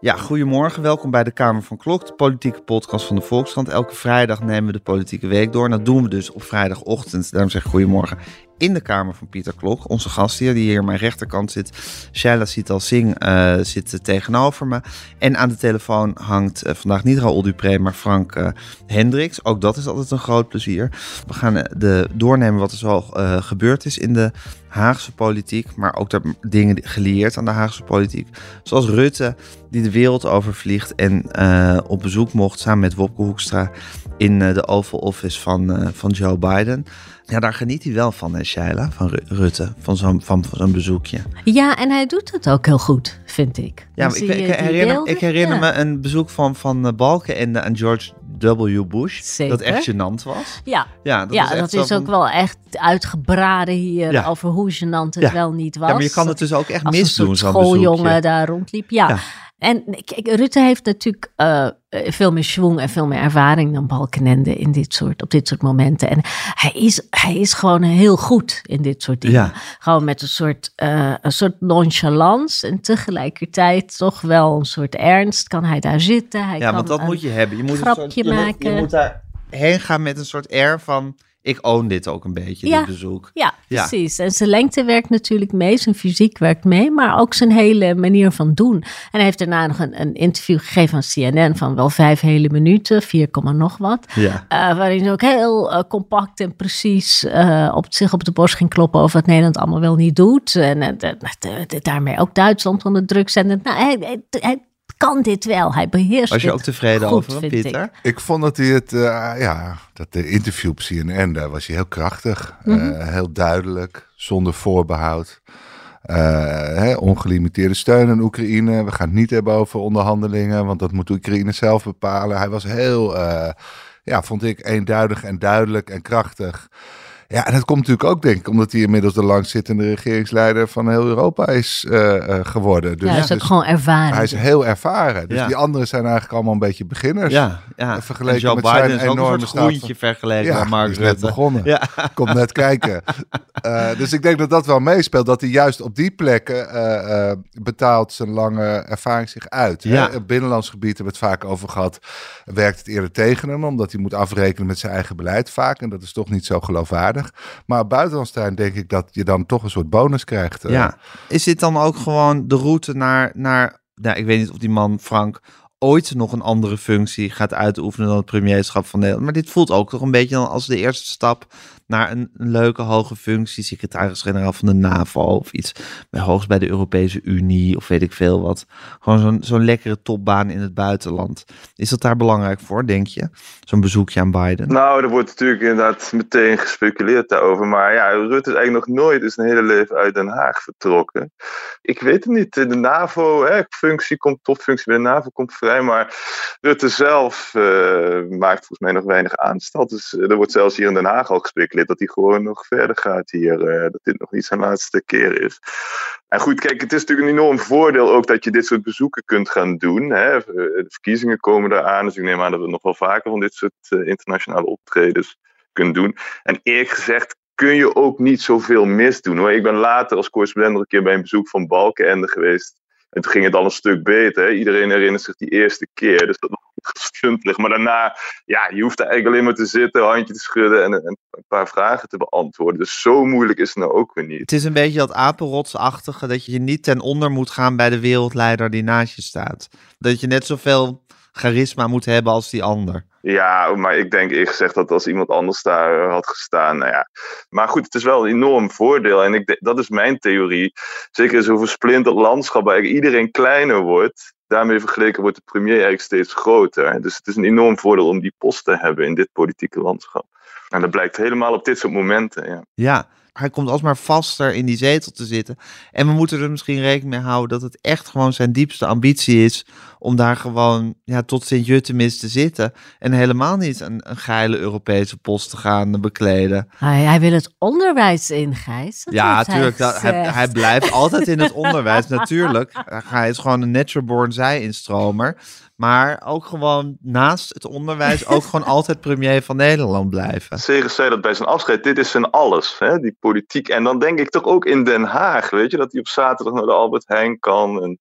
Ja, goedemorgen. Welkom bij de Kamer van Klok, de politieke podcast van de Volkskrant. Elke vrijdag nemen we de politieke week door. Dat doen we dus op vrijdagochtend. Daarom zeg ik goedemorgen in de kamer van Pieter Klok. Onze gast hier, die hier aan mijn rechterkant zit. Shaila Sital Singh uh, zit tegenover me. En aan de telefoon hangt uh, vandaag niet Raoul Dupré, maar Frank uh, Hendricks. Ook dat is altijd een groot plezier. We gaan de, doornemen wat er zo gebeurd is in de Haagse politiek. Maar ook de dingen gelieerd aan de Haagse politiek. Zoals Rutte, die de wereld overvliegt en op bezoek mocht samen met Wopke Hoekstra in de Oval Office van, van Joe Biden. Ja, daar geniet hij wel van, hè, Shaila, van Rutte, van zo'n van, van zo'n bezoekje. Ja, en hij doet het ook heel goed, vind ik. Ja, ik, ik, herinner, ik herinner me een bezoek van, van Balkenende aan George W. Bush. Zeker. Dat echt gênant was. Ja, ja dat, ja, is, dat is, ook wel echt uitgebraden hier over hoe gênant het wel niet was. Ja, maar je kan het dus ook echt misdoen, zo'n schooljongen daar rondliep. ja. En kijk, Rutte heeft natuurlijk uh, veel meer schwung en veel meer ervaring dan Balkenende in dit soort, op dit soort momenten. En hij is, hij is gewoon heel goed in dit soort dingen. Ja. Gewoon met een soort, uh, een soort nonchalance en tegelijkertijd toch wel een soort ernst. Kan hij daar zitten? Hij ja, want dat moet je hebben. Je moet een grapje soort, maken. Je, moet daar heen gaan met een soort air van ik own dit ook een beetje, ja, dit bezoek. Ja, precies. En zijn lengte werkt natuurlijk mee, zijn fysiek werkt mee, maar ook zijn hele manier van doen. En hij heeft daarna nog een, een interview gegeven aan CNN van wel vijf hele minuten, 4, nog wat. Ja. Uh, waarin hij ook heel uh, compact en precies uh, op zich op de borst ging kloppen over wat Nederland allemaal wel niet doet. En daarmee ook Duitsland onder druk zetten. Nou, hij, hij, hij kan dit wel. Hij beheerst Was je ook tevreden goed, over Pieter? Ik. ik. vond dat hij het, uh, ja, dat de interview op CNN, daar was hij heel krachtig. Mm -hmm. uh, heel duidelijk, zonder voorbehoud. Uh, hè, ongelimiteerde steun aan Oekraïne. We gaan het niet hebben over onderhandelingen, want dat moet Oekraïne zelf bepalen. Hij was heel, ja, vond ik eenduidig en duidelijk en krachtig. Ja, en dat komt natuurlijk ook, denk ik, omdat hij inmiddels de langzittende regeringsleider van heel Europa is uh, uh, geworden. Dus, ja, hij is ook dus gewoon ervaren. Hij is heel ervaren. Dus ja. die anderen zijn eigenlijk allemaal een beetje beginners. Ja, ja. Vergeleken Joe met Biden zijn is ook enorme een soort groentje vergeleken ja, met Mark is net begonnen. Ja. Komt net kijken. Uh, dus ik denk dat dat wel meespeelt. Dat hij juist op die plekken uh, betaalt zijn lange ervaring zich uit. Ja. Hè? Binnenlands gebied hebben we het vaak over gehad. Werkt het eerder tegen hem, omdat hij moet afrekenen met zijn eigen beleid vaak. En dat is toch niet zo geloofwaardig. Maar op buitenlands terrein denk ik dat je dan toch een soort bonus krijgt. Uh. Ja. Is dit dan ook gewoon de route naar, naar nou, ik weet niet of die man Frank ooit nog een andere functie gaat uitoefenen dan het premierschap van Nederland. Maar dit voelt ook toch een beetje als de eerste stap naar een, leuke hoge functie, secretaris-generaal van de NAVO of iets, bij hoogst bij de Europese Unie of weet ik veel wat. Gewoon zo'n zo'n lekkere topbaan in het buitenland. Is dat daar belangrijk voor, denk je? Zo'n bezoekje aan Biden? Nou, er wordt natuurlijk inderdaad meteen gespeculeerd daarover. Maar ja, Rutte is eigenlijk nog nooit zijn hele leven uit Den Haag vertrokken. Ik weet het niet. De NAVO-functie komt, topfunctie bij de NAVO komt vrij. Maar Rutte zelf uh, maakt volgens mij nog weinig aanstal. Dus uh, er wordt zelfs hier in Den Haag al gespeculeerd dat hij gewoon nog verder gaat hier. Uh, dat dit nog niet zijn laatste keer is. En goed, kijk, het is natuurlijk een enorm voordeel ook dat je dit soort bezoeken kunt gaan doen. Hè. De verkiezingen komen eraan, dus ik neem aan dat we nog wel vaker van dit soort uh, internationale optredens kunnen doen. En eerlijk gezegd kun je ook niet zoveel misdoen hoor. Ik ben later als correspondent een keer bij een bezoek van Balkenende geweest. En toen ging het al een stuk beter. Hè? Iedereen herinnert zich die eerste keer. Dus dat Maar daarna, ja, je hoeft eigenlijk alleen maar te zitten, handje te schudden en, en, een paar vragen te beantwoorden. Dus zo moeilijk is het nou ook weer niet. Het is een beetje dat apenrotsachtige dat je niet ten onder moet gaan bij de wereldleider die naast je staat. Dat je net zoveel charisma moet hebben als die ander. Ja, maar ik denk eerlijk gezegd dat als iemand anders daar had gestaan, nou ja. Maar goed, het is wel een enorm voordeel. En ik, dat is mijn theorie. Zeker in zo'n versplinterd landschap waar iedereen kleiner wordt. Daarmee vergeleken wordt de premier eigenlijk steeds groter. Dus het is een enorm voordeel om die post te hebben in dit politieke landschap. En dat blijkt helemaal op dit soort momenten. Ja, ja hij komt alsmaar vaster in die zetel te zitten. En we moeten er misschien rekening mee houden dat het echt gewoon zijn diepste ambitie is om daar gewoon ja, tot Sint-Juttemis te zitten. En helemaal niet een, een geile Europese post te gaan bekleden. Hij, hij wil het onderwijs in, Gijs. Dat ja, natuurlijk. Hij, dat- Hij, blijft altijd in het onderwijs, natuurlijk. Hij is gewoon een natural-born zij-instromer. Maar ook gewoon naast het onderwijs ook gewoon altijd premier van Nederland blijven. Segers zei dat bij zijn afscheid, dit is zijn alles, hè, die politiek. En dan denk ik toch ook in Den Haag, weet je, dat hij op zaterdag naar de Albert Heijn kan. En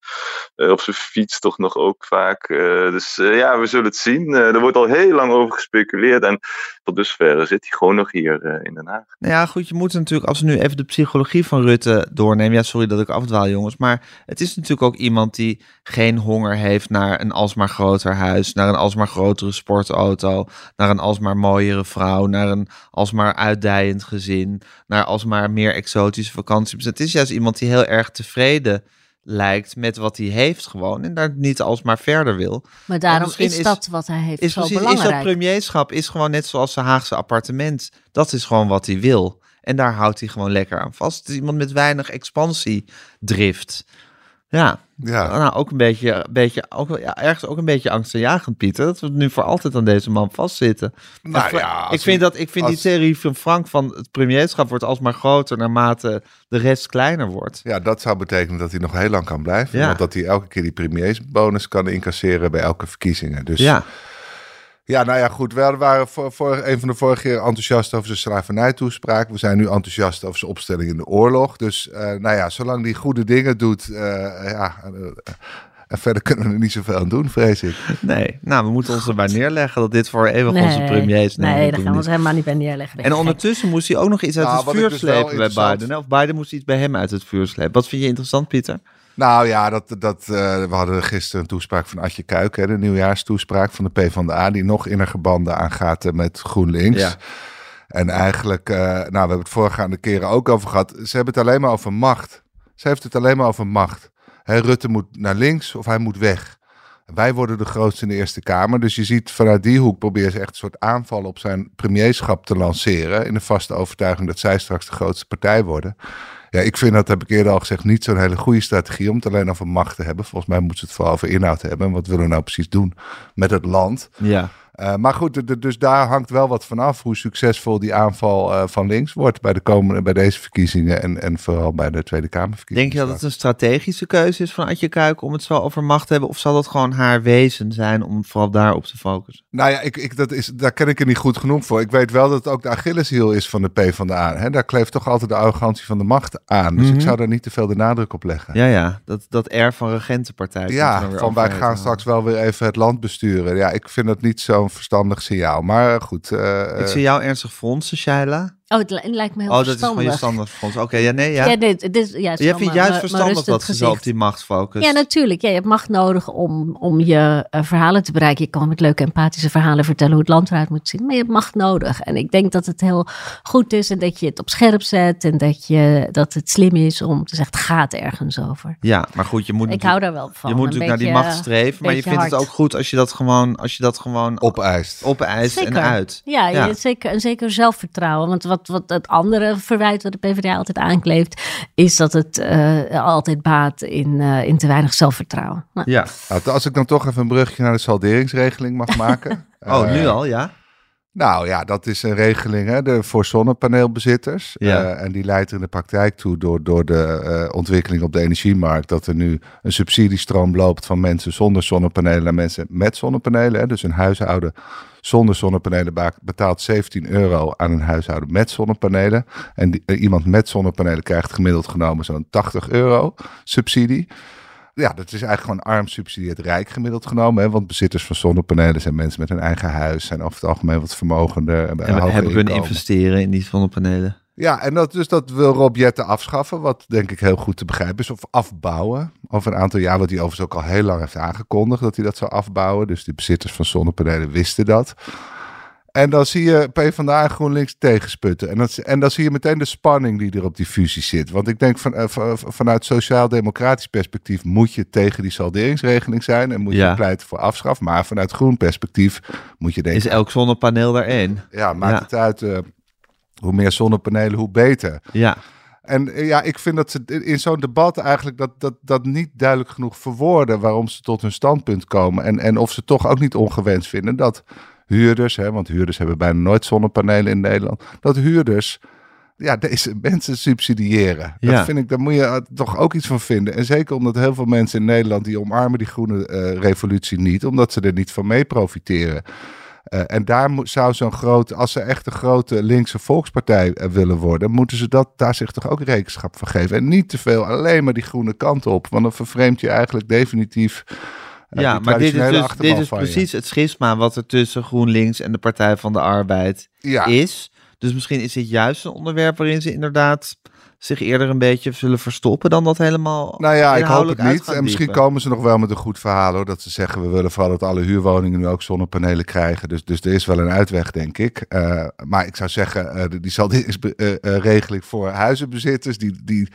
eh, op zijn fiets toch nog ook vaak. Eh, dus eh, ja, we zullen het zien. Eh, er wordt al heel lang over gespeculeerd. En tot dusver zit hij gewoon nog hier in Den Haag. Nou ja, goed, je moet natuurlijk, als we nu even de psychologie van Rutte doornemen. Ja, sorry dat ik afdwaal, jongens. Maar het is natuurlijk ook iemand die geen honger heeft naar een alsmaar groter huis. Naar een alsmaar grotere sportauto. Naar een alsmaar mooiere vrouw. Naar een alsmaar uitdijend gezin. Naar alsmaar meer exotische vakanties. Dus het is juist iemand die heel erg tevreden lijkt met wat hij heeft gewoon. En daar niet alsmaar verder wil. Maar daarom is, is- dat wat hij heeft Is, zo precies, is belangrijk. dat premierschap is gewoon net zoals zijn Haagse appartement. Dat is gewoon wat hij wil. En daar houdt hij gewoon lekker aan vast. Het is iemand met weinig expansiedrift. Ja, Ja. nou ook een beetje, beetje ook, ja, ergens ook een beetje angstaanjagend, Pieter. Dat we nu voor altijd aan deze man vastzitten. Nou En ja, ik vind, dat, ik vind als- die theorie van Frank van het premierschap wordt alsmaar groter naarmate de rest kleiner wordt. Ja, dat zou betekenen dat hij nog heel lang kan blijven. Ja. Want dat hij elke keer die premiersbonus kan incasseren bij elke verkiezingen. Dus Ja, Ja, nou ja, goed. We waren voor, een van de vorige keer enthousiast over zijn slavernijtoespraak. We zijn nu enthousiast over zijn opstelling in de oorlog. Dus eh, nou ja, zolang die goede dingen doet, eh, ja, eh, en verder kunnen we er niet zoveel aan doen, vrees ik. nee. Nou, we moeten ons erbij neerleggen dat dit voor eeuwig onze premier is. Nee, dat daar gaan we niet. ons helemaal niet bij neerleggen. En ondertussen moest hij ook nog iets uit Nou, het vuur dus slepen bij Biden. hè? Of Biden moest iets bij hem uit het vuur slepen. Wat vind je interessant, Pieter? Nou ja, dat, dat, eh, we hadden gisteren een toespraak van Atje Kuik, hè, de nieuwjaarstoespraak van de PvdA, die nog innige banden aangaat eh, met GroenLinks. Ja. En eigenlijk, eh, nou, we hebben het voorgaande keren ook over gehad. Ze hebben het alleen maar over macht. Ze heeft het alleen maar over macht. Hè, Rutte moet naar links of hij moet weg. Wij worden de grootste in de Eerste Kamer. Dus je ziet vanuit die hoek proberen ze echt een soort aanval op zijn premierschap te lanceren. In de vaste overtuiging dat zij straks de grootste partij worden. Ja, ik vind dat, heb ik eerder al gezegd, niet zo'n hele goede strategie om het alleen over macht te hebben. Volgens mij moeten ze het vooral over inhoud hebben. En wat willen we nou precies doen met het land? Ja. Eh, maar goed, dus daar hangt wel wat vanaf hoe succesvol die aanval eh, van links wordt bij, de komende, bij deze verkiezingen en, en vooral bij de Tweede Kamerverkiezingen. Denk je dat het een strategische keuze is van Adje Kuik om het zo over macht te hebben? Of zal dat gewoon haar wezen zijn om vooral daarop te focussen? Nou ja, ik, ik, dat is, daar ken ik er niet goed genoeg voor. Ik weet wel dat het ook de Achilleshiel is van de PvdA. Hè? Daar kleeft toch altijd de arrogantie van de macht aan. Dus Mhm. ik zou daar niet te veel de nadruk op leggen. Ja, ja. Dat, dat air van regentenpartij. Ja, van wij gaan straks wel weer even het land besturen. Ja, ik vind dat niet verstandig signaal. Maar goed. eh, Ik zie jou ernstig fronsen, Shaila. Oh, het li- lijkt me heel Oh, dat is gewoon je standaard frons. Oké, ja, nee, ja. Ja, dit, dit is juist Jij wel vindt juist mijn verstandig dat ze zo op die macht focust. Ja, natuurlijk. Ja, je hebt macht nodig om, om je eh, verhalen te bereiken. Je kan met leuke empathische verhalen vertellen hoe het land eruit moet zien. Maar je hebt macht nodig. En ik denk dat het heel goed is en dat je het op scherp zet. En dat, je, dat het slim is om te zeggen, het gaat ergens over. Ja, maar goed, je moet Ik hou daar wel van. Je moet Een natuurlijk naar die macht streven, maar je vindt het ook goed als je dat gewoon, als je dat gewoon opeist. opeist en uit. Ja, Ja. Je, zeker, en zeker zelfvertrouwen. Want wat, wat het andere verwijt wat de PvdA altijd aankleeft, is dat het eh, altijd baat in, eh, in te weinig zelfvertrouwen. Nou, Ja. Nou, als ik dan toch even een brugje naar de salderingsregeling mag maken. Oh, Eh, nu al, ja? Nou ja, dat is een regeling hè, de, voor zonnepaneelbezitters. Ja. Eh, en die leidt er in de praktijk toe door, door de eh, ontwikkeling op de energiemarkt. Dat er nu een subsidiestroom loopt van mensen zonder zonnepanelen naar mensen met zonnepanelen. Hè. Dus een huishouden zonder zonnepanelen betaalt 17 euro aan een huishouden met zonnepanelen. En die- eh, iemand met zonnepanelen krijgt gemiddeld genomen zo'n 80 euro subsidie. Ja, dat is eigenlijk gewoon arm subsidieert rijk gemiddeld genomen. Hè? Want bezitters van zonnepanelen zijn mensen met een eigen huis. Zijn over het algemeen wat vermogender. En En we hebben kunnen investeren in die zonnepanelen. Ja, en dat, dus dat wil Rob Jetten afschaffen. Wat denk ik heel goed te begrijpen is. Of afbouwen. Over een aantal jaar, wat hij overigens ook al heel lang heeft aangekondigd. Dat hij dat zou afbouwen. Dus die bezitters van zonnepanelen wisten dat. En dan zie je PvdA en GroenLinks tegensputten. En, dat, en dan zie je meteen de spanning die er op die fusie zit. Want ik denk van, eh, van- vanuit sociaal-democratisch perspectief moet je tegen die salderingsregeling zijn. En moet je Ja. pleiten voor afschaf. Maar vanuit groen perspectief moet je denken... Is elk zonnepaneel daar één? ja, maakt Ja. het uit. eh, hoe meer zonnepanelen, hoe beter. Ja. En eh, ja, ik vind dat ze in zo'n debat eigenlijk dat, dat, dat niet duidelijk genoeg verwoorden waarom ze tot hun standpunt komen. En, en of ze toch ook niet ongewenst vinden dat huurders, hè, want huurders hebben bijna nooit zonnepanelen in Nederland, dat huurders ja, deze mensen subsidiëren. Ja. Dat vind ik, daar moet je eh, toch ook iets van vinden. En zeker omdat heel veel mensen in Nederland die omarmen die groene eh, revolutie niet, omdat ze er niet van mee profiteren. Eh, en daar moet, zou zo'n groot, als ze echt een grote linkse volkspartij willen worden, moeten ze dat, daar zich toch ook rekenschap van geven. En niet te veel alleen maar die groene kant op, want dan vervreemd je eigenlijk definitief. Ja, maar dit is, dus, dit is je. precies het schisma wat er tussen GroenLinks en de Partij van de Arbeid Ja. is. Dus misschien is dit juist een onderwerp waarin ze inderdaad zich eerder een beetje zullen verstoppen dan dat helemaal Nou ja, ik hoop het niet. En misschien diepen. komen ze nog wel met een goed verhaal hoor. Dat ze zeggen, we willen vooral dat alle huurwoningen nu ook zonnepanelen krijgen. Dus, dus er is wel een uitweg, denk ik. Eh, maar ik zou zeggen, eh, die salderingsregeling voor huizenbezitters. Die, die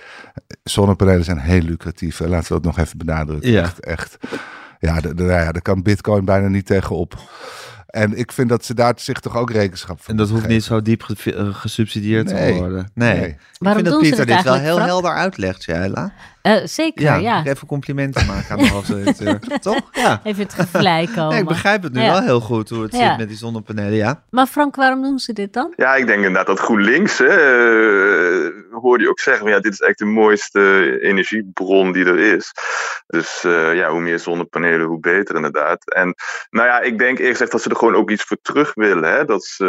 zonnepanelen zijn heel lucratief. Laten we dat nog even benadrukken. Ja. Echt, echt. Ja, de, de- nou ja, daar kan bitcoin bijna niet tegenop. En ik vind dat ze daar zich toch ook rekenschap van En dat hoeft niet zo diep ge- gesubsidieerd Nee. te worden. Nee. Nee. Ik Waarom vind dat Pieter dit wel heel Frank? helder uitlegt, Shaila. Eh, zeker, Ja, ja. ik even complimenten maken aan de hoofdredacteur. Toch? Ja. Even het gelijk komen. Nee, ik begrijp het nu Ja. wel heel goed hoe het Ja. zit met die zonnepanelen, ja. Maar Frank, waarom doen ze dit dan? Ja, ik denk inderdaad dat GroenLinks, hè, eh, hoorde je ook zeggen, ja, dit is echt de mooiste energiebron die er is. Dus eh, ja, hoe meer zonnepanelen, hoe beter inderdaad. En nou ja, ik denk eerst echt dat ze er gewoon ook iets voor terug willen. Hè. Dat, ze,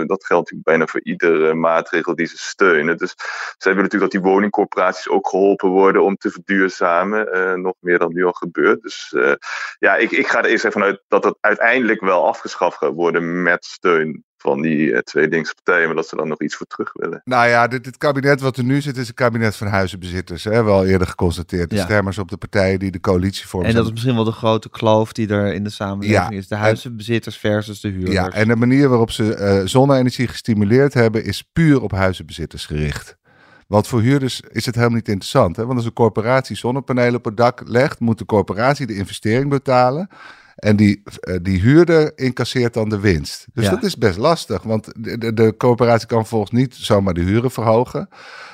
eh, dat geldt natuurlijk bijna voor iedere maatregel die ze steunen. Dus zij willen natuurlijk dat die woningcorporaties ook geholpen worden om te verduurzamen. eh, nog meer dan nu al gebeurt. Dus eh, ja, ik, ik ga er eerst even vanuit dat dat uiteindelijk wel afgeschaft gaat worden met steun van die eh, twee linkse partijen, maar dat ze dan nog iets voor terug willen. Nou ja, dit, dit kabinet wat er nu zit is een kabinet van huizenbezitters. Hè? Wel eerder geconstateerd. De Ja. stemmers op de partijen die de coalitie vormen. En dat is misschien wel de grote kloof die er in de samenleving Ja. is. De huizenbezitters versus de huurders. ja, en de manier waarop ze eh, zonne-energie gestimuleerd hebben is puur op huizenbezitters gericht. Want voor huurders is het helemaal niet interessant. Hè? Want als een corporatie zonnepanelen op het dak legt, moet de corporatie de investering betalen. En die, eh, die huurder incasseert dan de winst. Dus Ja. dat is best lastig, want de, de, de corporatie kan volgens niet zomaar de huren verhogen.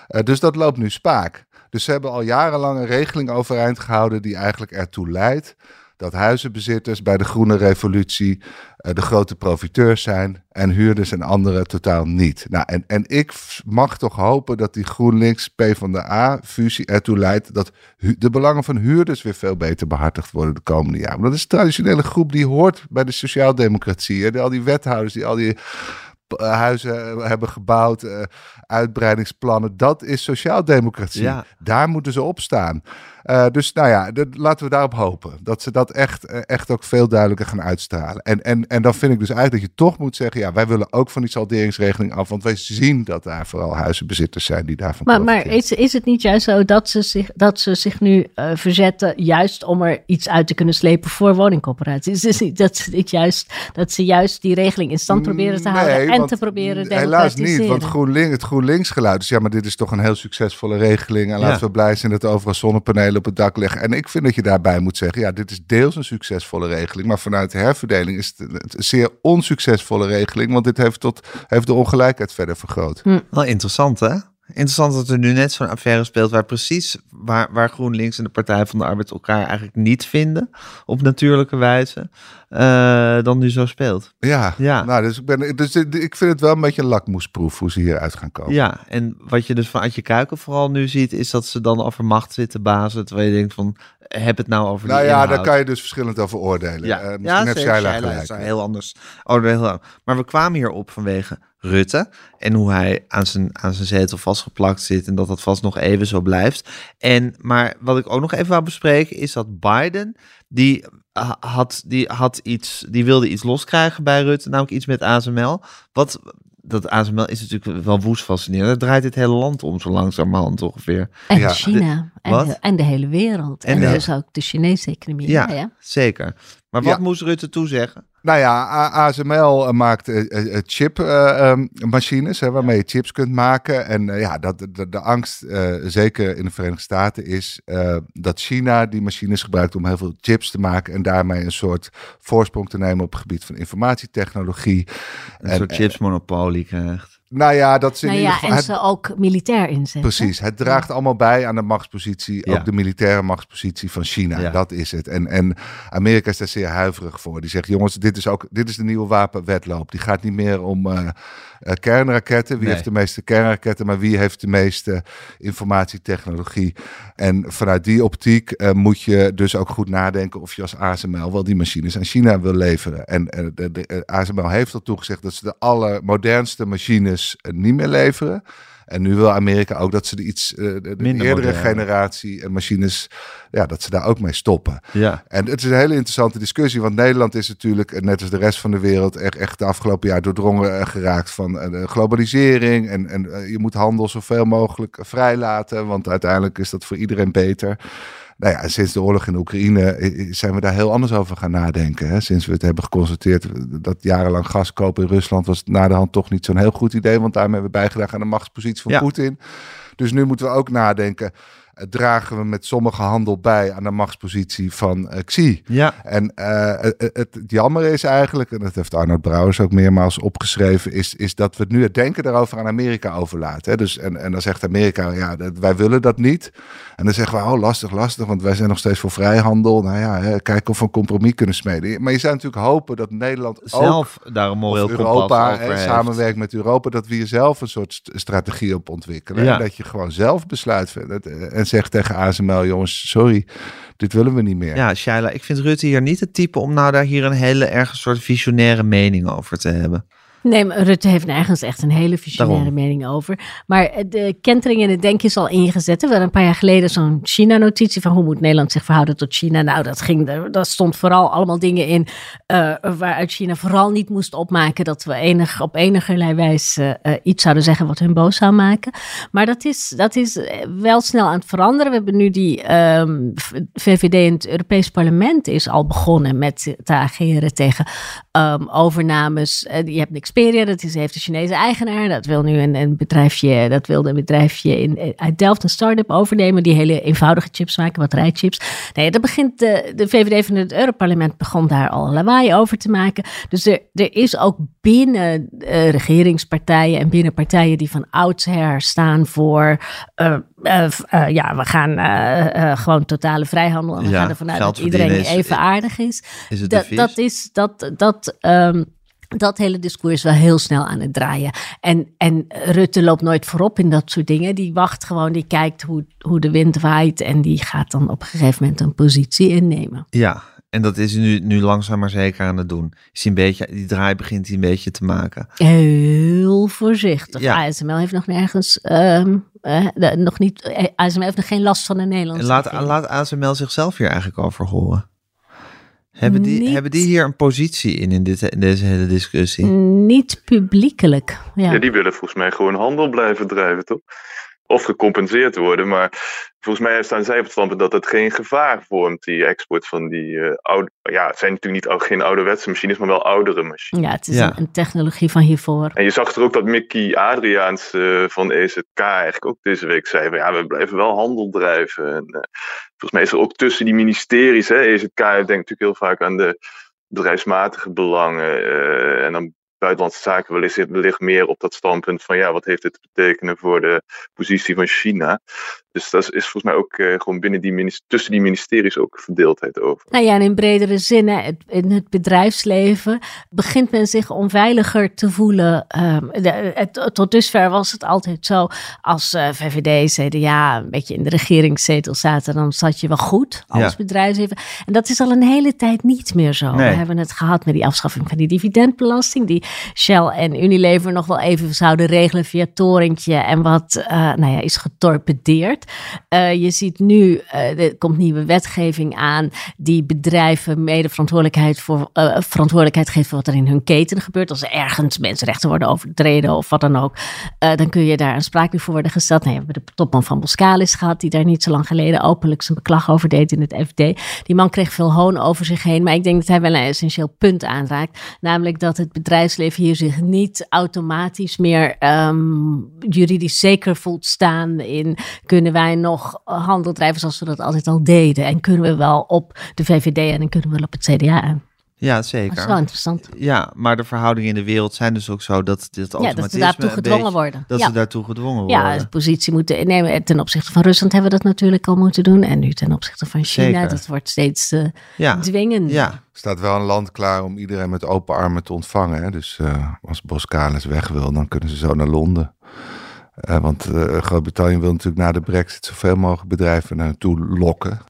Eh, dus dat loopt nu spaak. Dus ze hebben al jarenlang een regeling overeind gehouden die eigenlijk ertoe leidt dat huizenbezitters bij de groene revolutie eh, de grote profiteurs zijn en huurders en anderen totaal niet. Nou, en, en ik mag toch hopen dat die GroenLinks PvdA-fusie ertoe leidt dat de belangen van huurders weer veel beter behartigd worden de komende jaren. Want dat is een traditionele groep die hoort bij de sociaaldemocratie. De- Al die wethouders die al die eh, huizen hebben gebouwd, eh, uitbreidingsplannen, dat is sociaaldemocratie. Ja. Daar moeten ze op staan. Eh, dus nou ja, dat- laten we daarop hopen. Dat ze dat echt, eh, echt ook veel duidelijker gaan uitstralen. En, en, en dan vind ik dus eigenlijk dat je toch moet zeggen... ja, wij willen ook van die salderingsregeling af... want wij zien dat daar vooral huizenbezitters zijn die daarvan Maar, maar is, is het niet juist zo dat ze zich, dat ze zich nu eh, verzetten, juist om er iets uit te kunnen slepen voor woningcorporaties? Is het niet dat ze, dit juist, dat ze juist die regeling in stand proberen te houden Nee, en want te proberen te Helaas niet, want GroenLinks, het GroenLinks geluid is... ja, maar dit is toch een heel succesvolle regeling... en Ja. laten we blij zijn dat er overal zonnepanelen op het dak liggen. En ik vind dat je daarbij moet zeggen... ja, dit is deels een succesvolle regeling... maar vanuit de herverdeling is het een een zeer onsuccesvolle regeling... want dit heeft, tot, heeft de ongelijkheid verder vergroot. Wel interessant, hè? Interessant dat er nu net zo'n affaire speelt waar precies waar, waar GroenLinks en de Partij van de Arbeid elkaar eigenlijk niet vinden op natuurlijke wijze, eh, dan nu zo speelt. Ja, Ja. Nou, dus, ik ben, dus ik vind het wel een beetje een lakmoesproef hoe ze hieruit gaan komen. Ja, en wat je dus van Adje Kuiken vooral nu ziet, is dat ze dan over macht zitten bazen, terwijl je denkt van, heb het nou over nou ja, inhoud. daar kan je dus verschillend over oordelen. Ja, Eh, misschien ja heeft gelijk. is heel anders. Oh, heel lang. Maar we kwamen hier op vanwege Rutte en hoe hij aan zijn, aan zijn zetel vastgeplakt zit en dat dat vast nog even zo blijft. En, maar wat ik ook nog even wou bespreken is dat Biden, die ha- had, die had iets, die wilde iets loskrijgen bij Rutte, namelijk iets met ASML. Wat, dat ASML is natuurlijk wel woest fascinerend. Dat draait dit hele land om, zo langzamerhand ongeveer. En Ja. China. En de, en de hele wereld. En dus ook de Chinese economie. Ja, Ja, ja. zeker. Maar wat Ja. moest Rutte toezeggen? Nou ja, ASML eh, maakt chipmachines waarmee je chips kunt maken. En eh, ja, dat, de, de angst, eh, zeker in de Verenigde Staten, is eh, dat China die machines gebruikt om heel veel chips te maken. En daarmee een soort voorsprong te nemen op het gebied van informatietechnologie. Een En, soort chipsmonopolie krijgt. Nou ja, dat ze in Nou ieder ja, geval... en ze ook militair inzetten. Precies, het draagt allemaal bij aan de machtspositie, Ja. ook de militaire machtspositie van China. Ja. Dat is het. En, en Amerika is daar zeer huiverig voor. Die zegt, jongens, dit is ook dit is de nieuwe wapenwetloop. Die gaat niet meer om eh, eh, kernraketten. Wie Nee. heeft de meeste kernraketten, maar wie heeft de meeste informatietechnologie. En vanuit die optiek eh, moet je dus ook goed nadenken of je als ASML wel die machines aan China wil leveren. En eh, de, de, ASML heeft al toegezegd dat ze de allermodernste machines niet meer leveren. En nu wil Amerika ook dat ze de iets eh, de, de Minder eerdere moderne. generatie en machines, ja, dat ze daar ook mee stoppen. Ja. En het is een hele interessante discussie, want Nederland is natuurlijk, eh, net als de rest van de wereld, echt, echt de afgelopen jaar doordrongen eh, geraakt van de globalisering. En, en je moet handel zoveel mogelijk vrijlaten, want uiteindelijk is dat voor iedereen beter. Nou ja, sinds de oorlog in Oekraïne eh, zijn we daar heel anders over gaan nadenken. Hè? Sinds we het hebben geconstateerd dat jarenlang gas kopen in Rusland was na de hand toch niet zo'n heel goed idee, want daarmee hebben we bijgedragen aan de machtspositie van Ja. Poetin. Dus nu moeten we ook nadenken, eh, dragen we met sommige handel bij aan de machtspositie van eh, Xi? Ja. En eh, het, het, het jammer is eigenlijk, en dat heeft Arnold Brouwers ook meermaals opgeschreven, is, is dat we nu het denken daarover aan Amerika overlaten. Hè? Dus, en, en dan zegt Amerika, ja, dat, wij willen dat niet. En dan zeggen we, oh lastig, lastig, want wij zijn nog steeds voor vrijhandel. Nou ja, hè, kijken of we een compromis kunnen smeden. Maar je zou natuurlijk hopen dat Nederland ook Zelf daar een moreel Europa heeft. samenwerkt met Europa, dat we hier zelf een soort st- strategie op ontwikkelen. Ja. En dat je gewoon zelf besluit eh, en zegt tegen ASML, jongens, sorry, dit willen we niet meer. Ja, Shaila, ik vind Rutte hier niet het type om nou daar hier een hele erg soort visionaire mening over te hebben. Nee, maar Rutte heeft nergens echt een hele visionaire Daarom. mening over. Maar eh, de kentering in het denken is al ingezet. We hadden een paar jaar geleden zo'n China-notitie van hoe moet Nederland zich verhouden tot China. Nou, dat ging, er- daar stond vooral allemaal dingen in eh, waaruit China vooral niet moest opmaken dat we enig, op enigerlei wijze eh, iets zouden zeggen wat hun boos zou maken. Maar dat is, dat is wel snel aan het veranderen. We hebben nu die ehm, VVD in het Europees Parlement is al begonnen met te ageren tegen ehm, overnames. Je hebt Xperia, dat is, heeft de Chinese eigenaar. Dat wil nu een, een bedrijfje, dat wilde een bedrijfje in, eh, uit Delft, een start-up overnemen. Die hele eenvoudige chips maken, batterijchips. Nee, dat begint de, de VVD van het Europarlement begon daar al lawaai over te maken. Dus er, er is ook binnen eh, regeringspartijen en binnen partijen die van oudsher staan voor. eh, eh, eh, ja, we gaan eh, eh, gewoon totale vrijhandel. En we Ja, gaan ervan uit dat iedereen is- even aardig is. Is dat is dat. dat ehm, dat hele discours is wel heel snel aan het draaien. En, en Rutte loopt nooit voorop in dat soort dingen. Die wacht gewoon, die kijkt hoe, hoe de wind waait. En die gaat dan op een gegeven moment een positie innemen. Ja, en dat is nu, nu langzaam maar zeker aan het doen. Is een beetje, die draai begint hij een beetje te maken. Heel voorzichtig. Ja. ASML heeft nog nergens, de- nog niet, ASML heeft nog geen last van de Nederlandse En laat, laat ASML zichzelf hier eigenlijk over horen. Hebben die, Niet- hebben die hier een positie in, in, dit, in deze hele discussie? Niet publiekelijk. Ja. Ja, die willen volgens mij gewoon handel blijven drijven, toch? Of gecompenseerd worden. Maar volgens mij staan zij op het standpunt dat het geen gevaar vormt, die export van die eh, oude. Ja, het zijn natuurlijk niet, geen ouderwetse machines, maar wel oudere machines. ja, het is Ja. Een, een technologie van hiervoor. En je zag er ook dat Mickey Adriaans eh, van EZK eigenlijk ook deze week zei: van, ja, we blijven wel handel drijven. En, eh, volgens mij is er ook tussen die ministeries, hè, EZK denkt natuurlijk heel vaak aan de bedrijfsmatige belangen. eh, en dan buitenlandse zaken wellicht, wellicht meer op dat standpunt van ja, wat heeft dit te betekenen voor de positie van China. Dus dat is, is volgens mij ook eh, gewoon binnen die tussen die ministeries ook verdeeldheid over. Nou ja, en in bredere zin, hè, het, in het bedrijfsleven begint men zich onveiliger te voelen. Ehm, de- het- tot dusver was het altijd zo, als eh, VVD, CDA een beetje in de regeringszetel zaten, dan zat je wel goed als Ja. bedrijfsleven. En dat is al een hele tijd niet meer zo. Nee. We hebben het gehad met die afschaffing van die dividendbelasting, die Shell en Unilever nog wel even zouden regelen via torentje en wat eh, nou ja, is getorpedeerd. Eh, je ziet nu, eh, er komt nieuwe wetgeving aan die bedrijven mede verantwoordelijkheid, voor, eh, verantwoordelijkheid geeft voor wat er in hun keten gebeurt. Als er ergens mensenrechten worden overtreden of wat dan ook, dan kun je daar een spraak voor worden gesteld. Nou, we hebben de topman van Boskalis gehad, die daar niet zo lang geleden openlijk zijn beklag over deed in het FD. Die man kreeg veel hoon over zich heen, maar ik denk dat hij wel een essentieel punt aanraakt. Namelijk dat het bedrijfsleven hier zich niet automatisch meer ehm, juridisch zeker voelt staan in kunnen wij nog handel drijven zoals we dat altijd al deden. En kunnen we wel op de VVD en dan kunnen we wel op het CDA aan. Ja, Dat is wel zeker. interessant. Ja, maar de verhoudingen in de wereld zijn dus ook zo dat dit Ja, automatisme... dat ze daartoe gedwongen beetje- worden. Dat ja. ze daartoe gedwongen worden. Ja, de positie moeten innemen. Ten opzichte van Rusland hebben we dat natuurlijk al moeten doen. En nu ten opzichte van China. Zeker. Dat wordt steeds eh ja. dwingend. ja. Er staat wel een land klaar om iedereen met open armen te ontvangen. Hè? Dus eh, als Boskalis weg wil, dan kunnen ze zo naar Londen. Eh, want eh, Groot-Brittannië wil natuurlijk na de brexit zoveel mogelijk bedrijven naartoe lokken.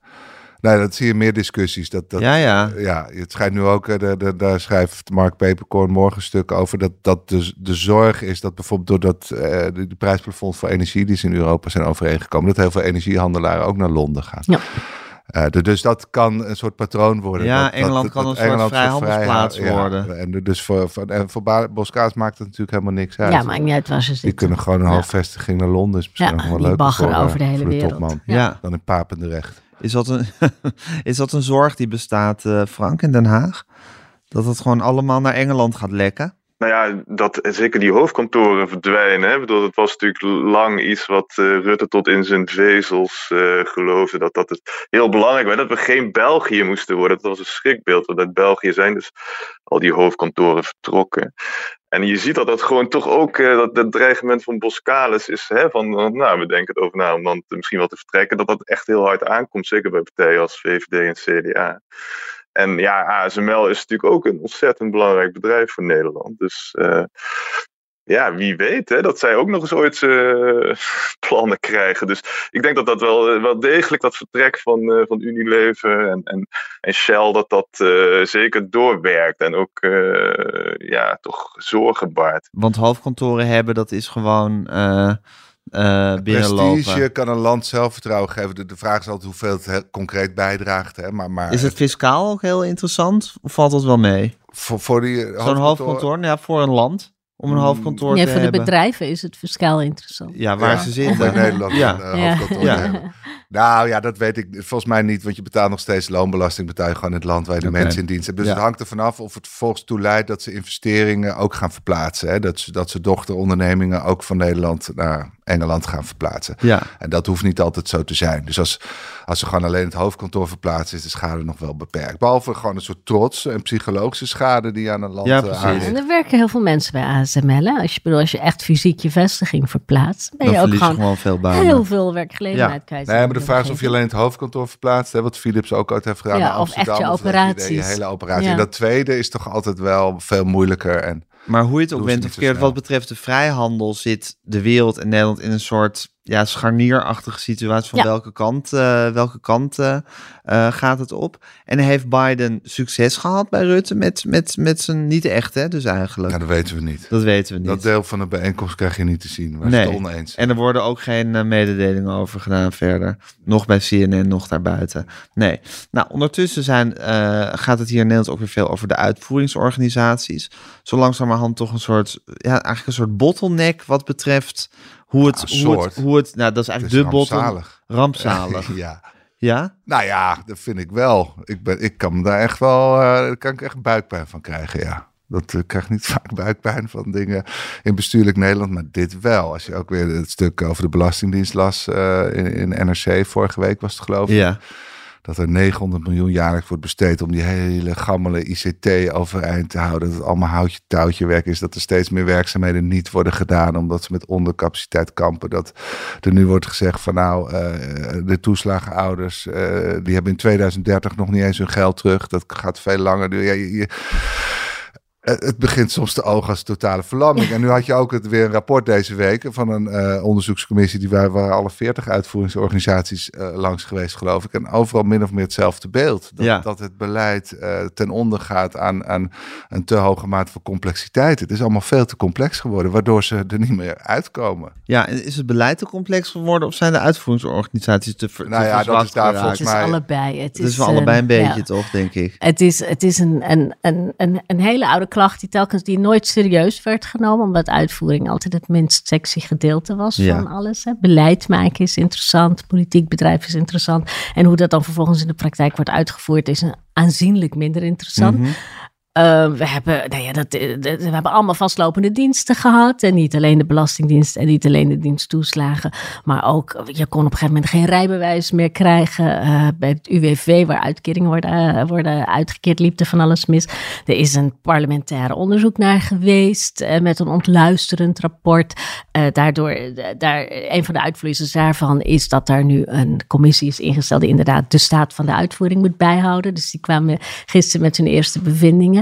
Nou, dat zie je meer discussies. Dat, dat, ja, ja. ja, het schijnt nu ook, eh, de, de, daar schrijft Mark Peperkorn morgen een stuk over, dat, dat de, de zorg is dat bijvoorbeeld doordat eh, de, de prijsplafond voor energie die ze in Europa zijn overeengekomen, dat heel veel energiehandelaren ook naar Londen gaan. Ja. Eh, de- dus dat kan een soort patroon worden. Ja, dat, Engeland kan een soort vrijhandelsplaats vrij- worden. En dus voor, voor, en voor Boskaas maakt het natuurlijk helemaal niks uit. Ja, maakt niet uit waar ze Die zitten. kunnen gewoon een Ja. hoofdvestiging naar Londen. Is misschien Ja, nog wel die leuk baggeren voor, over de eh, hele voor de wereld. topman. Ja. Dan in Papendrecht. Is, dat een, is dat een zorg die bestaat, eh, Frank, in Den Haag? Dat het gewoon allemaal naar Engeland gaat lekken? Nou ja, dat zeker die hoofdkantoren verdwijnen. Hè. Ik bedoel, het was natuurlijk lang iets wat eh, Rutte tot in zijn vezels eh, geloofde. Dat dat het heel belangrijk was. Dat we geen België moesten worden. Dat was een schrikbeeld. Want uit België zijn dus al die hoofdkantoren vertrokken. En je ziet dat dat gewoon toch ook, eh, dat, dat dreigement van Boskalis is, hè, van, nou, we denken het over na om dan misschien wel te vertrekken, dat dat echt heel hard aankomt, zeker bij partijen als VVD en CDA. En ja, ASML is natuurlijk ook een ontzettend belangrijk bedrijf voor Nederland. Dus eh, ja, wie weet hè, dat zij ook nog eens ooit eh, plannen krijgen. Dus ik denk dat dat wel, eh, wel degelijk dat vertrek van, eh, van Unilever en, en, Shell, dat dat zeker doorwerkt. En ook ja, toch zorgen baart. Want hoofdkantoren hebben, dat is gewoon eh eh binnenlopen. Prestige kan een land zelfvertrouwen geven. De, de vraag is altijd hoeveel het concreet bijdraagt. Hè? Maar, maar Is het fiscaal ook heel interessant? Of valt dat wel mee? voor, voor die Zo'n hoofdkantoor, ja, voor een land. Om een Mm, hoofdkantoor Nee, te voor de hebben. bedrijven is het fiscaal interessant. Ja, waar Ja, ze Om zitten. bij Nederland Ja. een eh, Ja. hoofdkantoor Ja. te hebben. Nou ja, dat weet ik volgens mij niet. Want je betaalt nog steeds loonbelasting. Betaal je gewoon in het land waar je de mensen in dienst hebt. Dus Ja. het hangt er vanaf of het vervolgens toe leidt dat ze investeringen ook gaan verplaatsen. Hè? Dat, ze, dat ze dochterondernemingen ook van Nederland naar Engeland gaan verplaatsen. Ja, En dat hoeft niet altijd zo te zijn. Dus als, als ze gewoon alleen het hoofdkantoor verplaatsen, is de schade nog wel beperkt. Behalve gewoon een soort trots en psychologische schade die je aan een land Ja, eh, precies. En er werken heel veel mensen bij ASML. Hè? Als, je, bedoel, als je echt fysiek je vestiging verplaatst, ben dan je ook verlies je gewoon gewoon veel banen. heel veel werkgelegenheid kwijt. Nee, maar de vraag is of je alleen het hoofdkantoor verplaatst. Hè, wat Philips ook ooit heeft gedaan Ja, in of echt Amsterdam. je dat je- Je, operaties. hele operatie. En dat tweede is toch altijd wel veel moeilijker. En Maar hoe je het ook bent of wat betreft de vrijhandel zit de wereld en Nederland in een soort ja, scharnierachtige situatie van Ja. welke kant, eh, welke kant eh, eh, gaat het op. En heeft Biden succes gehad bij Rutte met, met, met zijn, niet echt hè, dus eigenlijk. ja, dat weten we niet. Dat weten we niet. Dat deel van de bijeenkomst krijg je niet te zien. Waar Nee. ze het oneens En er worden ook geen mededelingen over gedaan verder. Nog bij CNN, nog daarbuiten. Nee. Nou, ondertussen zijn, eh, gaat het hier in Nederland ook weer veel over de uitvoeringsorganisaties. Zo langzamerhand toch een soort, ja, eigenlijk een soort bottleneck wat betreft hoe het, Ja, hoe het, soort. hoe het, nou, dat is Het is eigenlijk de bottleneck. rampzalig. Rampzalig. ja. Ja? Nou ja, dat vind ik wel. Ik, ben, ik kan daar echt wel, eh, daar kan ik echt buikpijn van krijgen, ja. Dat ik krijg niet vaak buikpijn van dingen in bestuurlijk Nederland, maar dit wel. Als je ook weer het stuk over de Belastingdienst las eh, in, in NRC, vorige week was het geloof ik. Ja. Dat er 900 miljoen jaarlijks wordt besteed om die hele gammele ICT overeind te houden. Dat het allemaal houtje touwtje werk is. Dat er steeds meer werkzaamheden niet worden gedaan omdat ze met ondercapaciteit kampen. Dat er nu wordt gezegd van nou, eh, de toeslagenouders, eh, die hebben in 2030 nog niet eens hun geld terug. Dat gaat veel langer duren. Ja, je- je- het het begint soms te ogen als totale verlamming. En nu had je ook het, weer een rapport deze week van een eh, onderzoekscommissie. Die waren, waren alle 40 uitvoeringsorganisaties eh, langs geweest, geloof ik. En overal min of meer hetzelfde beeld. Dat, Ja. dat het beleid eh, ten onder gaat aan, aan een te hoge mate van complexiteit. Het is allemaal veel te complex geworden, waardoor ze er niet meer uitkomen. Ja, en is het beleid te complex geworden of zijn de uitvoeringsorganisaties te ver, Nou te ja, dat is daar geraakt? volgens Het is allebei. Het Het is is wel allebei een eh, beetje, ja. toch, denk ik. Het is, het is een, een, een, een, een hele oude klacht die telkens die nooit serieus werd genomen, omdat uitvoering altijd het minst sexy gedeelte was Ja. van alles. Hè. Beleid maken is interessant, politiek bedrijf is interessant. En hoe dat dan vervolgens in de praktijk wordt uitgevoerd is een aanzienlijk minder interessant. Mhm. Uh, we, hebben, nou ja, dat, we hebben allemaal vastlopende diensten gehad. En niet alleen de Belastingdienst en niet alleen de diensttoeslagen. Maar ook, je kon op een gegeven moment geen rijbewijs meer krijgen. Uh, bij het UWV, waar uitkeringen worden, worden uitgekeerd, liep er van alles mis. Er is een parlementair onderzoek naar geweest. met een ontluisterend rapport. daardoor, daar, een van de uitvloeisels daarvan is dat er nu een commissie is ingesteld. die inderdaad de staat van de uitvoering moet bijhouden. Dus die kwamen gisteren met hun eerste bevindingen.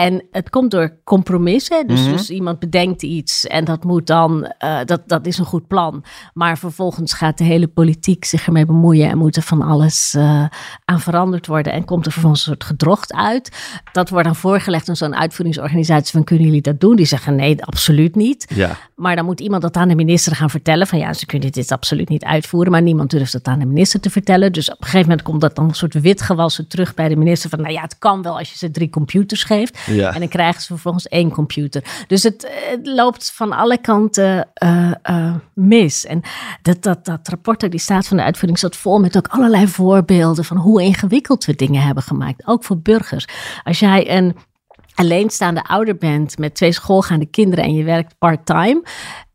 En het komt door compromissen. Dus, mhm. dus iemand bedenkt iets en dat moet dan, uh, dat, dat is een goed plan. Maar vervolgens gaat de hele politiek zich ermee bemoeien en moet er van alles uh, aan veranderd worden. En komt er vervolgens een soort gedrocht uit. Dat wordt dan voorgelegd aan zo'n uitvoeringsorganisatie van kunnen jullie dat doen? Die zeggen nee, absoluut niet. Ja. Maar dan moet iemand dat aan de minister gaan vertellen van ja, ze kunnen dit absoluut niet uitvoeren. Maar niemand durft dat aan de minister te vertellen. Dus op een gegeven moment komt dat dan een soort witgewassen terug bij de minister van nou ja, het kan wel als je ze drie computers geeft. Ja. En dan krijgen ze vervolgens één computer. Dus het, loopt van alle kanten uh, uh, mis. En dat, dat, dat rapport die staat van de uitvoering zat vol met ook allerlei voorbeelden van hoe ingewikkeld we dingen hebben gemaakt. Ook voor burgers. Als jij een alleenstaande ouder bent met twee schoolgaande kinderen en je werkt part-time.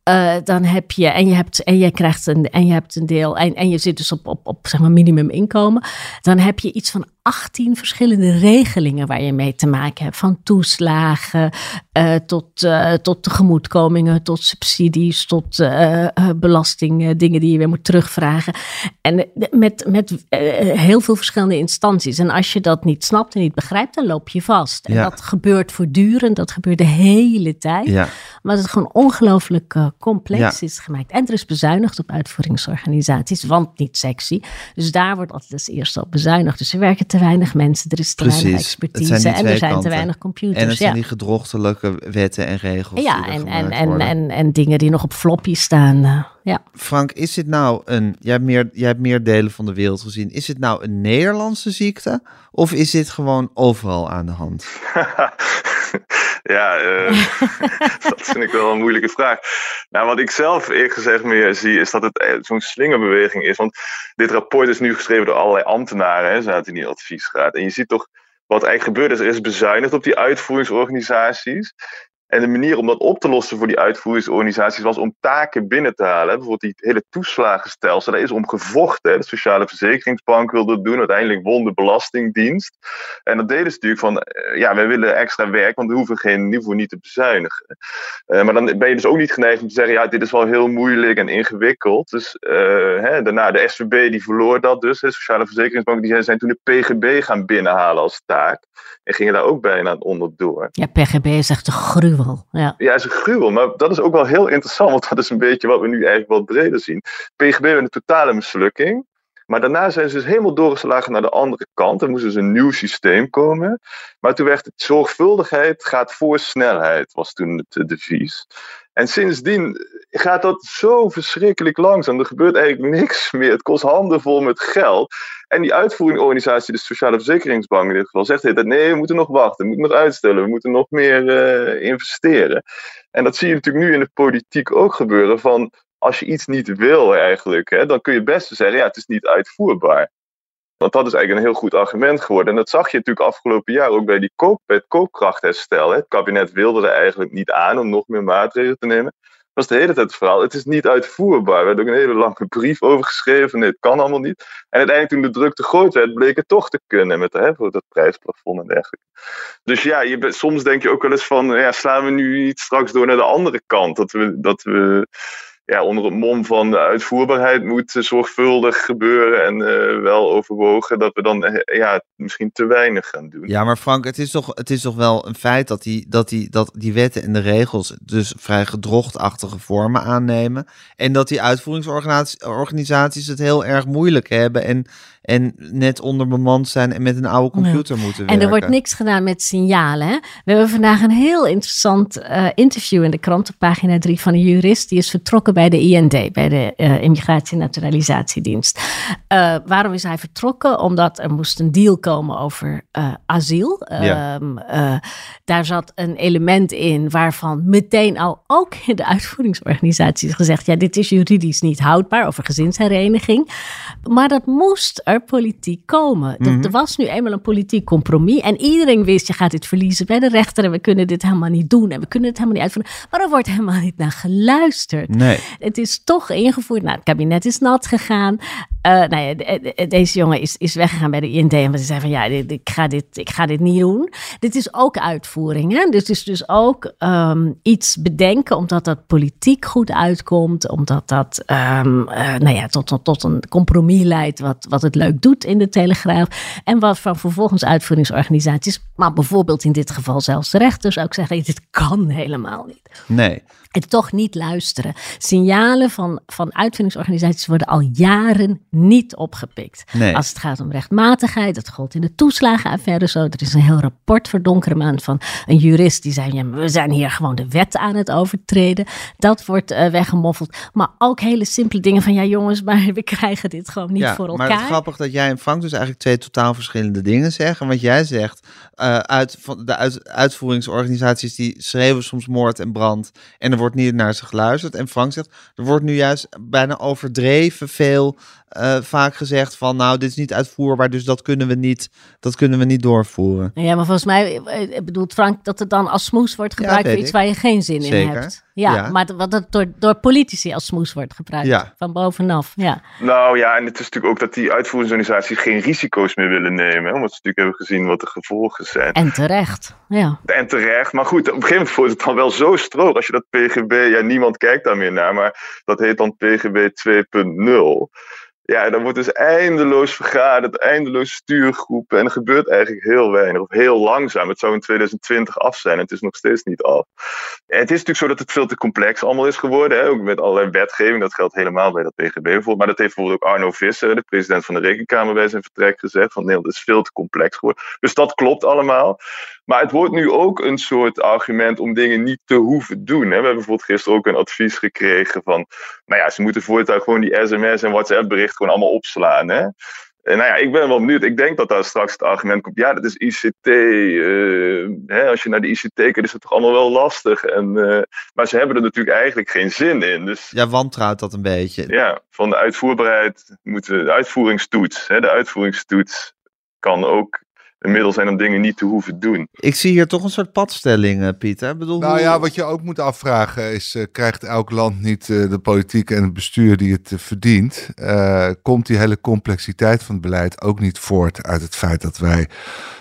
Uh, dan heb je, en je hebt, en je krijgt een, en je hebt een deel, en, en je zit dus op, op, op zeg maar minimuminkomen. Dan heb je iets van 18 verschillende regelingen waar je mee te maken hebt. Van toeslagen uh, tot, uh, tot tegemoetkomingen, tot subsidies, tot uh, belastingen, dingen die je weer moet terugvragen. En met, met heel veel verschillende instanties. En als je dat niet snapt en niet begrijpt, dan loop je vast. En Ja. dat gebeurt voortdurend, dat gebeurt de hele tijd. Ja. Maar het gewoon ongelooflijk complex Ja. is gemaakt. En er is bezuinigd op uitvoeringsorganisaties, want niet sexy. Dus daar wordt altijd als eerste op bezuinigd. Dus er werken te weinig mensen, er is te weinig Precies. Expertise en er zijn te weinig computers. En het ja. zijn die gedrochtelijke wetten en regels. Ja, die er en, en, en, en, en dingen die nog op floppy staan. eh, ja. Frank, is dit nou een. Jij hebt, meer, jij hebt meer delen van de wereld gezien. Is het nou een Nederlandse ziekte? Of is dit gewoon overal aan de hand? ja, eh, dat vind ik wel een moeilijke vraag. Nou, wat ik zelf eerlijk gezegd meer zie, is dat het eh, zo'n slingerbeweging is. Want dit rapport is nu geschreven door allerlei ambtenaren, hè, zaten in die adviesraad. En je ziet toch wat eigenlijk gebeurd is, er is bezuinigd op die uitvoeringsorganisaties. En de manier om dat op te lossen voor die uitvoeringsorganisaties was om taken binnen te halen. Bijvoorbeeld die hele toeslagenstelsel, daar is om gevochten. De Sociale Verzekeringsbank wilde dat doen. Uiteindelijk won de Belastingdienst. En dat deden ze natuurlijk van, eh, ja, wij willen extra werk, want we hoeven geen niveau niet te bezuinigen. Eh, maar dan ben je dus ook niet geneigd om te zeggen, ja, dit is wel heel moeilijk en ingewikkeld. Dus eh, hè, daarna, de SVB die verloor dat dus. De Sociale Verzekeringsbank, die zijn toen de PGB gaan binnenhalen als taak. En gingen daar ook bijna onderdoor. ja, PGB is echt een gruwel. Ja. Ja, is een gruwel. Maar dat is ook wel heel interessant, want dat is een beetje wat we nu eigenlijk wel breder zien. PGB werd een totale mislukking. Maar daarna zijn ze dus helemaal doorgeslagen naar de andere kant. Er moest dus een nieuw systeem komen. Maar toen werd het zorgvuldigheid gaat voor snelheid, was toen het eh, devies. En sindsdien gaat dat zo verschrikkelijk langzaam. Er gebeurt eigenlijk niks meer. Het kost handenvol met geld. En die uitvoeringorganisatie, de Sociale Verzekeringsbank in dit geval, zegt tijd: nee, we moeten nog wachten, we moeten nog uitstellen, we moeten nog meer eh, investeren. En dat zie je natuurlijk nu in de politiek ook gebeuren. Van als je iets niet wil eigenlijk, hè, dan kun je best zeggen: ja, het is niet uitvoerbaar. Want dat is eigenlijk een heel goed argument geworden. En dat zag je natuurlijk afgelopen jaar ook bij, die koop, bij het koopkrachtherstel. Hè. Het kabinet wilde er eigenlijk niet aan om nog meer maatregelen te nemen. Was de hele tijd het verhaal. Het is niet uitvoerbaar. Er werd ook een hele lange brief over geschreven. Nee, het kan allemaal niet. En uiteindelijk toen de druk te groot werd, bleek het toch te kunnen met hè, dat prijsplafond en dergelijke. Dus ja, je, bent- soms denk je ook wel eens van, ja, slaan we nu niet straks door naar de andere kant? Dat we, dat we ja, onder het mom van de uitvoerbaarheid moet zorgvuldig gebeuren en eh, wel overwogen dat we dan eh, ja, misschien te weinig gaan doen. Ja, maar Frank, het is toch, het is toch wel een feit dat die, dat, die, dat die wetten en de regels dus vrij gedrochtachtige vormen aannemen. En dat die uitvoeringsorganisaties het heel erg moeilijk hebben en, en net onderbemand zijn en met een oude computer moeten werken. En er wordt niks gedaan met signalen. Hè? We hebben vandaag een heel interessant eh, interview in de krant op pagina 3 van een jurist. Die is vertrokken bij de IND, bij de uh, Immigratie- en Naturalisatiedienst. Uh, waarom is hij vertrokken? Omdat er moest een deal komen over uh, asiel. Ja. Um, daar zat een element in waarvan meteen al ook in de uitvoeringsorganisatie is gezegd: ja, dit is juridisch niet houdbaar over gezinshereniging. Maar dat moest er politiek komen. Mhm. Er was nu eenmaal een politiek compromis. En iedereen wist: je gaat dit verliezen bij de rechter. En we kunnen dit helemaal niet doen. En we kunnen het helemaal niet uitvoeren. Maar er wordt helemaal niet naar geluisterd. Nee. Het is toch ingevoerd. Nou, het kabinet is nat gegaan. Uh, nou ja, de, de, deze jongen is, is weggegaan bij de IND. En ze zei van ja, ik, ga dit, ik ga dit niet doen. Dit is ook uitvoering. Hè? Dit is dus ook um, iets bedenken omdat dat politiek goed uitkomt. Omdat dat uh, nou ja, tot, tot, tot een compromis leidt wat, wat het leuk doet in de Telegraaf. En wat van vervolgens uitvoeringsorganisaties, maar bijvoorbeeld in dit geval zelfs de rechters ook zeggen, dit kan helemaal niet. Nee. En toch niet luisteren. Signalen van, van uitvindingsorganisaties worden al jaren niet opgepikt. Nee. Als het gaat om rechtmatigheid, dat gold in de toeslagenaffaire zo. Er is een heel rapport voor donkere maand van een jurist die zei: ja, we zijn hier gewoon de wet aan het overtreden. Dat wordt uh, weggemoffeld. Maar ook hele simpele dingen van: ja, jongens, maar we krijgen dit gewoon niet ja, voor elkaar. Maar het is grappig dat jij en Frank dus eigenlijk twee totaal verschillende dingen zeggen. Want jij zegt, uh, uit, van de uit, uitvoeringsorganisaties die schreeuwen soms moord en brand. En er wordt niet naar ze geluisterd. En Frank zegt, er wordt nu juist bijna overdreven veel uh, vaak gezegd van, nou, dit is niet uitvoerbaar, dus dat kunnen we niet, dat kunnen we niet doorvoeren. Ja, maar volgens mij bedoelt Frank dat het dan als smoes wordt gebruikt ja, voor iets ik. waar je geen zin Zeker. in hebt. Ja, Ja. maar wat het door, door politici als smoes wordt gebruikt. Ja. Van bovenaf. Ja. Nou ja, en het is natuurlijk ook dat die uitvoeringsorganisaties geen risico's meer willen nemen. Hè, omdat ze natuurlijk hebben gezien wat de gevolgen zijn. En terecht. Ja. En terecht. Maar goed, op een gegeven moment wordt het dan wel zo stroog. Als je dat PGB, ja, niemand kijkt daar meer naar, maar dat heet dan PGB 2.0. Ja, dan wordt dus eindeloos vergaderd, eindeloos stuurgroepen. En er gebeurt eigenlijk heel weinig, of heel langzaam. Het zou in 2020 af zijn en het is nog steeds niet af. Het is natuurlijk zo dat het veel te complex allemaal is geworden. Hè? Ook met allerlei wetgeving, dat geldt helemaal bij dat PGB bijvoorbeeld. Maar dat heeft bijvoorbeeld ook Arno Visser, de president van de Rekenkamer, bij zijn vertrek gezegd. Van Nederland is veel te complex geworden. Dus dat klopt allemaal. Maar het wordt nu ook een soort argument om dingen niet te hoeven doen. Hè? We hebben bijvoorbeeld gisteren ook een advies gekregen van... Nou ja, ze moeten voortaan gewoon die sms en WhatsApp berichten gewoon allemaal opslaan. Hè? En nou ja, ik ben wel benieuwd. Ik denk dat daar straks het argument komt. Ja, dat is ICT. Uh, hè, als je naar de ICT kijkt, is het toch allemaal wel lastig. En, uh, maar ze hebben er natuurlijk eigenlijk geen zin in. Dus Ja, wantrouwt dat een beetje. ja, van de uitvoerbaarheid moeten de uitvoeringstoets. Hè, de uitvoeringstoets kan ook een middel zijn om dingen niet te hoeven doen. Ik zie hier toch een soort padstelling, eh, Pieter. Ik bedoel, Nou hoe- ja, wat je ook moet afvragen is, eh, krijgt elk land niet eh, de politiek en het bestuur die het verdient? Eh, komt die hele complexiteit van het beleid ook niet voort uit het feit dat wij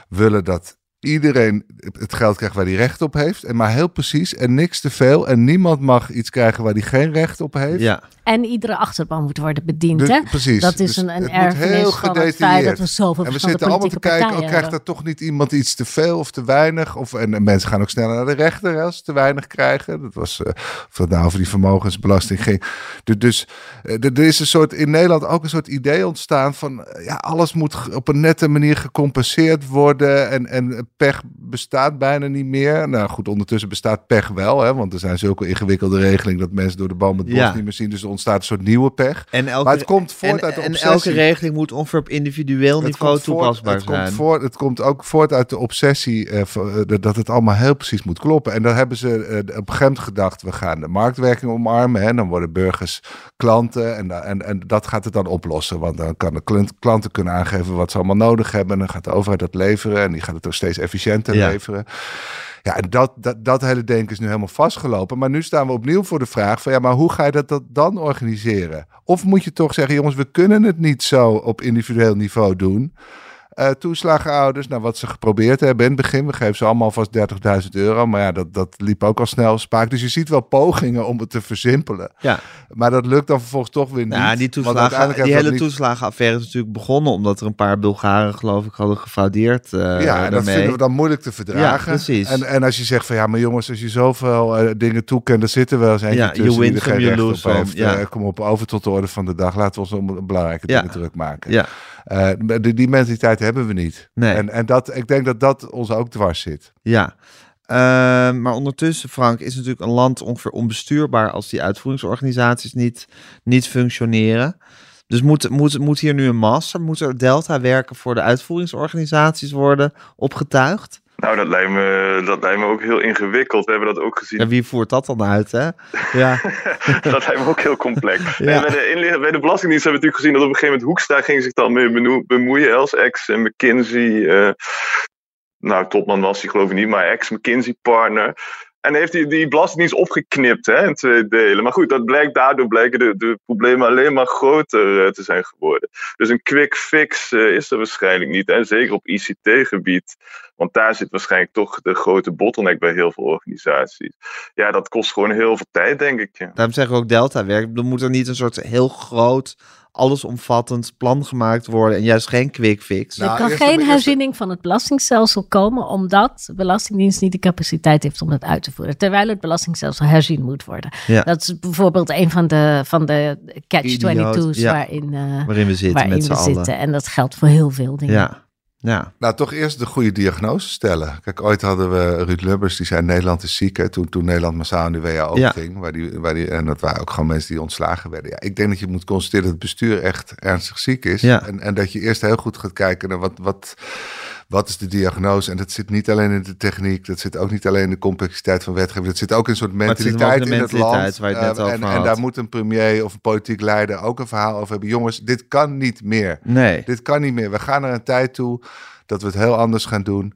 willen dat iedereen het geld krijgt waar hij recht op heeft, en maar heel precies en niks te veel en niemand mag iets krijgen waar hij geen recht op heeft? Ja, En iedere achterban moet worden bediend. Dus- hè? precies. Dat is Dus een, een erfenis van het feit dat gedetailleerd. we zoveel En we zitten allemaal te kijken, oh, krijgt er toch niet iemand iets te veel of te weinig? Of, en, en mensen gaan ook sneller naar de rechter hè, als ze te weinig krijgen. Dat was, eh of nou over die vermogensbelasting ging. Dus, dus eh, er is een soort, in Nederland ook een soort idee ontstaan van, eh, ja, alles moet op een nette manier gecompenseerd worden. En, en pech bestaat bijna niet meer. Nou goed, ondertussen bestaat pech wel, hè, want er zijn zulke ingewikkelde regelingen dat mensen door de boom het bos Ja. niet meer zien. Dus er ontstaat een soort nieuwe pech. en elke, Maar het komt voort en, uit de en obsessie. elke regeling moet ongeveer op individueel Het niveau voort- toepasbaar het zijn. Komt voort, het komt ook voort uit de obsessie eh, eh, dat- het allemaal heel precies moet kloppen. En dan hebben ze eh, op een gegeven moment gedacht, we gaan de marktwerking omarmen. Hè, dan worden burgers klanten en, en, en dat gaat het dan oplossen. Want dan kan de klant- klanten kunnen aangeven wat ze allemaal nodig hebben. En dan gaat de overheid dat leveren en die gaat het ook steeds efficiënter Ja. leveren. Ja, en dat, dat, dat hele denken is nu helemaal vastgelopen. Maar nu staan we opnieuw voor de vraag van ja, maar hoe ga je dat, dat dan organiseren? Of moet je toch zeggen, jongens, we kunnen het niet zo op individueel niveau doen. Eh toeslagenouders, nou wat ze geprobeerd hebben in het begin, we geven ze allemaal vast 30.000 euro. Maar ja, dat, dat liep ook al snel spaak. Dus je ziet wel pogingen om het te versimpelen. Ja, Maar dat lukt dan vervolgens toch weer niet. nou, die, toeslagen, die hele niet- toeslagenaffaire is natuurlijk begonnen omdat er een paar Bulgaren, geloof ik, hadden gefraudeerd. eh Ja, en dat vinden we dan moeilijk te verdragen. Ja, precies. En, en als je zegt van ja, maar jongens, als je zoveel eh, dingen toekent, dan zitten wel eens eentje Ja, tussen die er geen recht op heeft. ja. Kom op, over tot de orde van de dag. Laten we ons om belangrijke Ja. dingen druk maken. Ja, Eh, die, die mentaliteit hebben we niet. Nee. En, en dat, ik denk dat dat ons ook dwars zit. ja. Ehm, maar ondertussen, Frank, is natuurlijk een land ongeveer onbestuurbaar als die uitvoeringsorganisaties niet, niet functioneren. Dus moet, moet, moet hier nu een master, moet er Delta werken voor de uitvoeringsorganisaties worden opgetuigd? Nou, dat lijkt, me, dat lijkt me ook heel ingewikkeld. We hebben dat ook gezien. En wie voert dat dan uit, hè? Ja. dat lijkt me ook heel complex. ja. bij, de bij de Belastingdienst hebben we natuurlijk gezien dat op een gegeven moment Hoekstra ging zich dan mee bemoeien als ex en McKinsey. Uh, nou, topman was hij geloof ik niet, maar ex-McKinsey-partner. En heeft hij die belastingdienst opgeknipt hè, in twee delen. Maar goed, dat blijkt, daardoor blijken de, de problemen alleen maar groter uh, te zijn geworden. Dus een quick fix uh, is er waarschijnlijk niet. En zeker op ICT-gebied. Want daar zit waarschijnlijk toch de grote bottleneck bij heel veel organisaties. Ja, dat kost gewoon heel veel tijd, denk ik. Ja. Daarom zeggen we ook Delta-werk. Er moet er niet een soort heel groot allesomvattend plan gemaakt worden en juist geen quick fix. er nou, kan geen herziening van het belastingstelsel komen omdat de Belastingdienst niet de capaciteit heeft om dat uit te voeren. Terwijl het belastingstelsel herzien moet worden. Ja. Dat is bijvoorbeeld een van de, van de catch-22's waarin, uh, waarin we zitten met z'n allen. En dat geldt voor heel veel dingen. Ja. Ja. Nou, toch eerst de goede diagnose stellen. Kijk, ooit hadden we Ruud Lubbers, die zei Nederland is ziek. Hè, toen, toen Nederland massaal in de WHO ja. ging. Waar die, waar die, en dat waren ook gewoon mensen die ontslagen werden. Ja, ik denk dat je moet constateren dat het bestuur echt ernstig ziek is. Ja. En, en dat je eerst heel goed gaat kijken naar wat... wat wat is de diagnose? En dat zit niet alleen in de techniek, dat zit ook niet alleen in de complexiteit van wetgeving, dat zit ook in een soort mentaliteit in het land. Waar je het net uh, over en, en, daar moet een premier of een politiek leider ook een verhaal over hebben. Jongens, dit kan niet meer. Nee. Dit kan niet meer. We gaan naar een tijd toe dat we het heel anders gaan doen.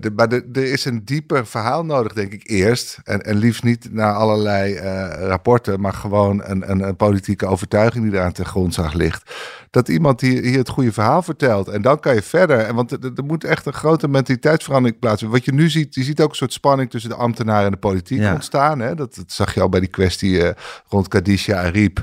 De, maar er is een dieper verhaal nodig, denk ik, eerst. En, en liefst niet naar allerlei uh, rapporten, maar gewoon een, een, een, politieke overtuiging die daar aan ten grondslag ligt. Dat iemand hier, hier het goede verhaal vertelt. En dan kan je verder. En want er, er moet echt een grote mentaliteitsverandering plaatsvinden. Wat je nu ziet, je ziet ook een soort spanning tussen de ambtenaren en de politiek ja. ontstaan. Hè? Dat, dat, zag je al bij die kwestie uh, rond Kadisha Ariep.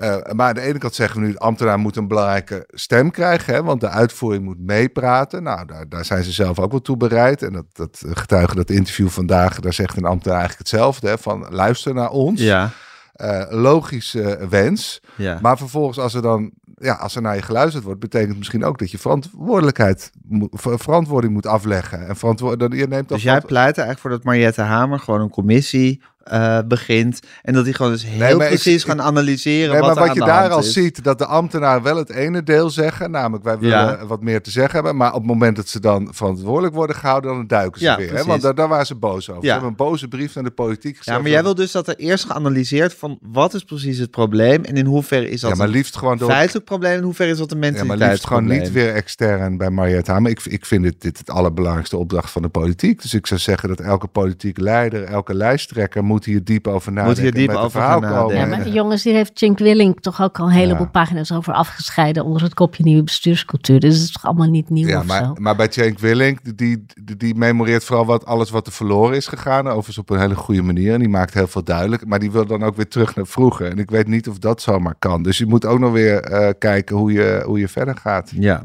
Uh, maar aan de ene kant zeggen we nu, de ambtenaar moet een belangrijke stem krijgen, hè, want de uitvoering moet meepraten. Nou, daar, daar zijn ze zelf ook wel toe bereid. En dat, dat getuige dat interview vandaag, daar zegt een ambtenaar eigenlijk hetzelfde, hè, van luister naar ons. Ja. Uh, logische wens. Ja. Maar vervolgens, als er dan ja, als er naar je geluisterd wordt, betekent misschien ook dat je verantwoordelijkheid, verantwoording moet afleggen. En verantwoord, je neemt dus jij pleit er eigenlijk voor dat Mariette Hamer gewoon een commissie uh, begint. En dat die gewoon dus heel nee, precies ik, gaan analyseren. Nee, wat maar wat je daar al is. ziet, dat de ambtenaren wel het ene deel zeggen. Namelijk, wij willen ja. wat meer te zeggen hebben. Maar op het moment dat ze dan verantwoordelijk worden gehouden, dan duiken ze ja, weer. Hè? Want daar, daar waren ze boos over. Ja. Ze hebben een boze brief naar de politiek gezet. Ja, maar jij wil dus dat er eerst geanalyseerd van wat is precies het probleem en in hoeverre is dat ja, maar liefst gewoon door... feitelijk probleem en in hoeverre is dat een mentaliteit Ja, maar liefst gewoon niet weer extern bij Mariette Hamer. Ik, ik vind dit, dit het allerbelangrijkste opdracht van de politiek. Dus ik zou zeggen dat elke politieke leider, elke lijsttrekker moet hier diep over nadenken. Moet hier diep over gaan nadenken. Ja, maar jongens, hier heeft Cenk Willink toch ook al een heleboel ja. pagina's over afgescheiden onder het kopje nieuwe bestuurscultuur. Dus het is toch allemaal niet nieuw ja, of maar, zo? maar bij Cenk Willink, die, die, die memoreert vooral wat, alles wat er verloren is gegaan. Overigens op een hele goede manier. En die maakt heel veel duidelijk. Maar die wil dan ook weer terug naar vroeger. En ik weet niet of dat zomaar kan. Dus je moet ook nog weer uh, kijken hoe je, hoe je verder gaat. Ja.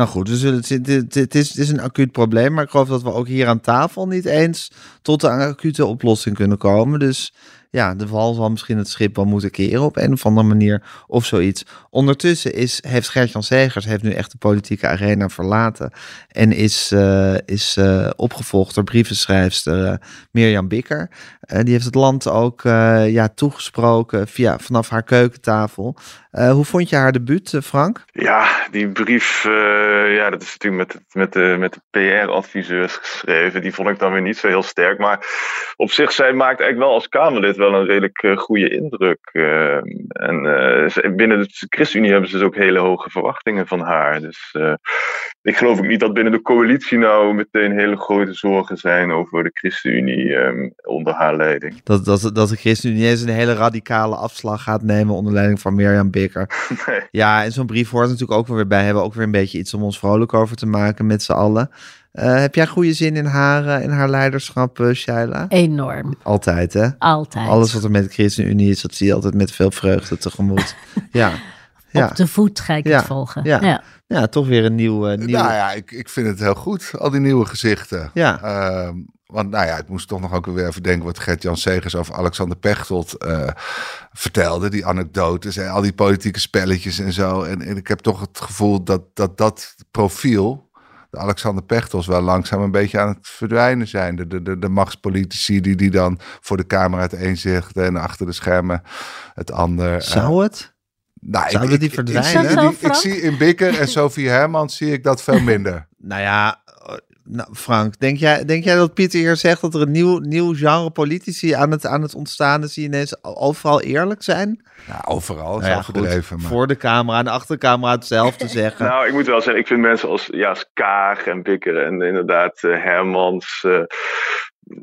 Nou goed, dus het, het, is, is een acuut probleem. Maar ik geloof dat we ook hier aan tafel niet eens tot een acute oplossing kunnen komen. Dus ja, de val zal misschien het schip wel moeten keren op een of andere manier of zoiets. Ondertussen is, heeft Gert-Jan Segers heeft nu echt de politieke arena verlaten en is, uh, is uh, opgevolgd door brievenschrijfster uh, Mirjam Bikker. die heeft het land ook ja, toegesproken via, vanaf haar keukentafel. Hoe vond je haar debuut, Frank? Ja, die brief, ja, dat is natuurlijk met, met de, met de PR-adviseurs geschreven. Die vond ik dan weer niet zo heel sterk. Maar op zich, zij maakt eigenlijk wel als Kamerlid wel een redelijk uh, goede indruk. Uh, en uh, binnen de ChristenUnie hebben ze dus ook hele hoge verwachtingen van haar. Dus ik geloof ook niet dat binnen de coalitie nou meteen hele grote zorgen zijn over de ChristenUnie um, onder haar leiding. Dat, dat, dat de ChristenUnie eens een hele radicale afslag gaat nemen onder leiding van Mirjam Nee. Ja, en zo'n brief hoort natuurlijk ook wel weer bij. Hebben ook weer een beetje iets om ons vrolijk over te maken met z'n allen. Uh, heb jij goede zin in haar, uh, in haar leiderschap, uh, Shaila? Enorm. Altijd, hè? Altijd. Alles wat er met de ChristenUnie is, dat zie je altijd met veel vreugde tegemoet. ja. ja. Op de voet ga ik ja. het volgen. Ja. ja. Ja. toch weer een nieuw... nieuw... Nou ja, ik, ik vind het heel goed, al die nieuwe gezichten. Ja. Uh, want nou ja, ik moest toch nog ook weer even denken wat Gert-Jan Segers over Alexander Pechtold vertelde. Die anekdotes en al die politieke spelletjes en zo. En, en ik heb toch het gevoel dat dat, dat profiel de Alexander Pechtols wel langzaam een beetje aan het verdwijnen zijn. De, de, de, de machtspolitici die, die dan voor de camera het een zegt en achter de schermen het ander. Zou het? Nou, Zouden die verdwijnen? Ik, zie, ik Frank? zie in Bikker en Sophie Hermans zie ik dat veel minder. Nou ja, eh, nou, Frank, denk jij, denk jij dat Pieter hier zegt dat er een nieuw, nieuw genre politici aan het, aan het ontstaan is die ineens overal eerlijk zijn? Nou, overal is Nou ja, goed, overdreven. Maar... Voor de camera en achter de camera hetzelfde zeggen. Nou, ik moet wel zeggen, ik vind mensen als, ja, als Kaag en Bikker en inderdaad eh, Hermans. eh,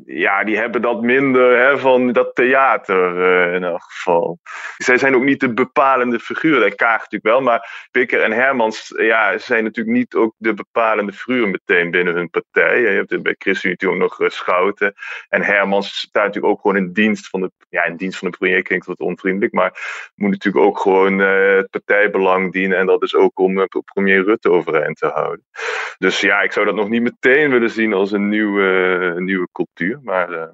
ja, die hebben dat minder hè, van dat theater eh, in elk geval. Zij zijn ook niet de bepalende figuren. Kaag natuurlijk wel, maar Bikker en Hermans ja, zijn natuurlijk niet ook de bepalende figuren meteen binnen hun partij. Je hebt bij ChristenUnie ook nog eh, Schouten. En Hermans staat natuurlijk ook gewoon in dienst van de, ja, in dienst van de premier, klinkt wat onvriendelijk, maar moet natuurlijk ook gewoon eh, het partijbelang dienen. En dat is ook om premier Rutte overeind te houden. Dus ja, ik zou dat nog niet meteen willen zien als een nieuwe, nieuwe cultuur. Maar eh,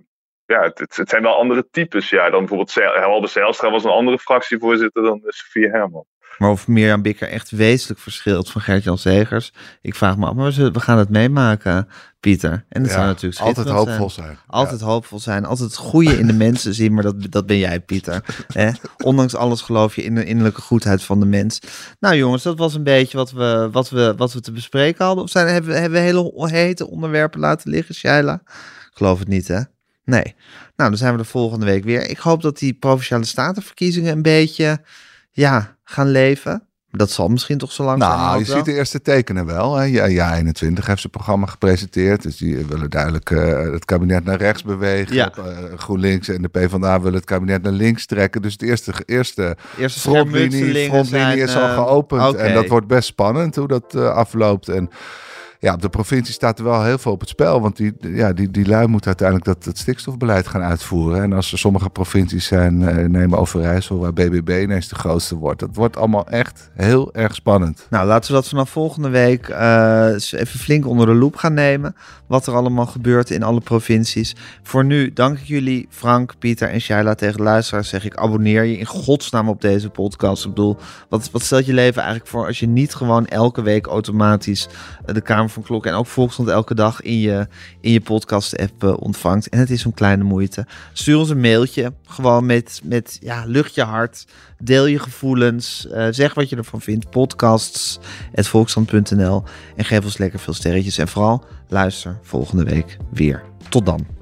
ja, het, het, het zijn wel andere types. Ja, dan bijvoorbeeld Halbe Zijlstra was een andere fractievoorzitter dan eh, Sofie Herman. Maar of Mirjam Bikker echt wezenlijk verschilt van Gert-Jan Zegers, ik vraag me af. Maar we, gaan het meemaken, Pieter. En het zou natuurlijk altijd hoopvol zijn. zijn. Altijd hoopvol zijn, altijd het goede in de mensen zien, maar dat, dat ben jij, Pieter. Hè? Ondanks alles geloof je in de innerlijke goedheid van de mens. Nou jongens, dat was een beetje wat we, wat we, wat we te bespreken hadden. Of zijn, hebben, we- hebben we hele hete onderwerpen laten liggen, Shaila? Geloof het niet, hè? Nee. Nou, dan zijn we de volgende week weer. Ik hoop dat die Provinciale Statenverkiezingen een beetje, ja, gaan leven. Dat zal misschien toch zo langzaam Nou, je wel. ziet de eerste tekenen wel. Hè. Ja, ja 21 heeft zijn programma gepresenteerd. Dus die willen duidelijk eh, het kabinet naar rechts bewegen. Ja. Eh, GroenLinks en de PvdA willen het kabinet naar links trekken. Dus de eerste, eerste Eerste frontlinie, frontlinie zijn, is al eh, geopend. En dat wordt best spannend hoe dat afloopt. En ja, op de provincie staat er wel heel veel op het spel. Want die, ja, die, die lui moeten uiteindelijk dat, dat stikstofbeleid gaan uitvoeren. En als er sommige provincies zijn, eh, nemen Overijssel, waar BBB ineens de grootste wordt. Dat wordt allemaal echt heel erg spannend. Nou, laten we dat vanaf volgende week eens even flink onder de loep gaan nemen. Wat er allemaal gebeurt in alle provincies. Voor nu dank ik jullie, Frank, Pieter en Shaila. Tegen de luisteraars zeg ik, abonneer je in godsnaam op deze podcast. Ik bedoel, wat, wat stelt je leven eigenlijk voor als je niet gewoon elke week automatisch eh, de Kamer van Klok en ook Volkskrant elke dag in je, in je podcast-app eh, ontvangt. En het is een kleine moeite. Stuur ons een mailtje, gewoon met, met ja, lucht je hart. Deel je gevoelens. eh, zeg wat je ervan vindt. Podcasts.volkskrant.nl En geef ons lekker veel sterretjes. En vooral luister volgende week weer. Tot dan.